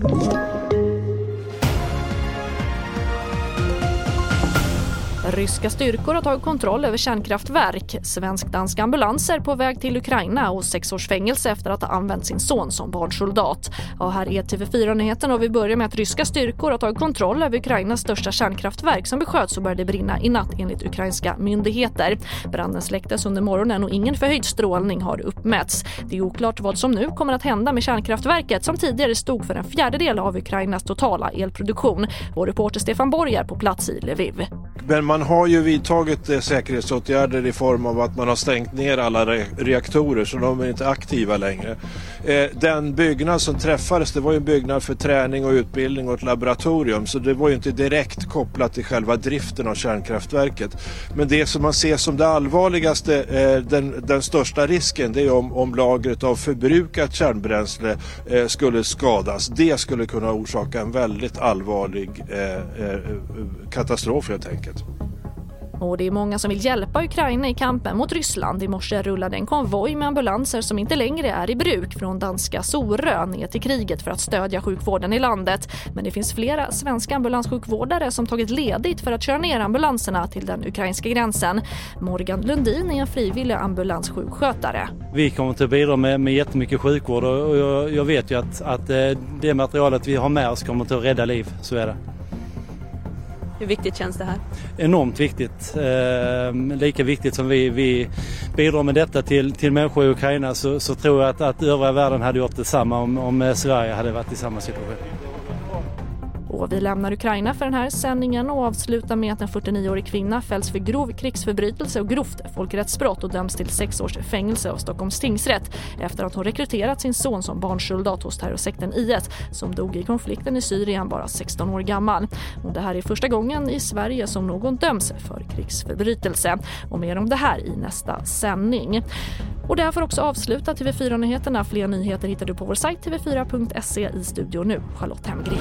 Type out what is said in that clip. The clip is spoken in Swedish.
Thank you. Ryska styrkor har tagit kontroll över kärnkraftverk. Svensk-danska ambulanser på väg till Ukraina och sex års fängelse efter att ha använt sin son som barnsoldat. Ja, här är TV4-nyheten och vi börjar med att ryska styrkor har tagit kontroll över Ukrainas största kärnkraftverk som besköts och började brinna i natt enligt ukrainska myndigheter. Branden släcktes under morgonen och ingen förhöjd strålning har uppmätts. Det är oklart vad som nu kommer att hända med kärnkraftverket som tidigare stod för en fjärdedel av Ukrainas totala elproduktion. Vår reporter Stefan Borg är på plats i Lviv. Men man har ju vidtagit eh, säkerhetsåtgärder i form av att man har stängt ner alla re reaktorer så de är inte aktiva längre. Eh, den byggnad som träffades det var ju en byggnad för träning och utbildning och ett laboratorium så det var ju inte direkt kopplat till själva driften av kärnkraftverket. Men det som man ser som det allvarligaste, eh, den, den största risken det är om, om lagret av förbrukat kärnbränsle eh, skulle skadas. Det skulle kunna orsaka en väldigt allvarlig eh, eh, katastrof helt enkelt. Och det är många som vill hjälpa Ukraina i kampen mot Ryssland. I morse rullade en konvoj med ambulanser som inte längre är i bruk från danska Sorö ner till kriget för att stödja sjukvården i landet. Men det finns flera svenska ambulanssjukvårdare som tagit ledigt för att köra ner ambulanserna till den ukrainska gränsen. Morgan Lundin är en frivillig ambulanssjukskötare. Vi kommer att bidra med, med jättemycket sjukvård och jag, jag vet ju att, att eh, det materialet vi har med oss kommer att rädda liv, så är det. Hur viktigt känns det här? Enormt viktigt. Eh, lika viktigt som vi, vi bidrar med detta till, till människor i Ukraina så, så tror jag att, att övriga världen hade gjort detsamma om, om Sverige hade varit i samma situation. Och vi lämnar Ukraina för den här sändningen och avslutar med att en 49-årig kvinna fälls för grov krigsförbrytelse och grovt folkrättsbrott och döms till sex års fängelse av Stockholms tingsrätt efter att hon rekryterat sin son som barnsoldat hos terrorsekten IS som dog i konflikten i Syrien bara 16 år gammal. Och det här är första gången i Sverige som någon döms för krigsförbrytelse. Och mer om det här i nästa sändning. Och det här får också avsluta TV4-nyheterna. Fler nyheter hittar du på vår sajt tv4.se i studio nu. Charlotte Hemgren.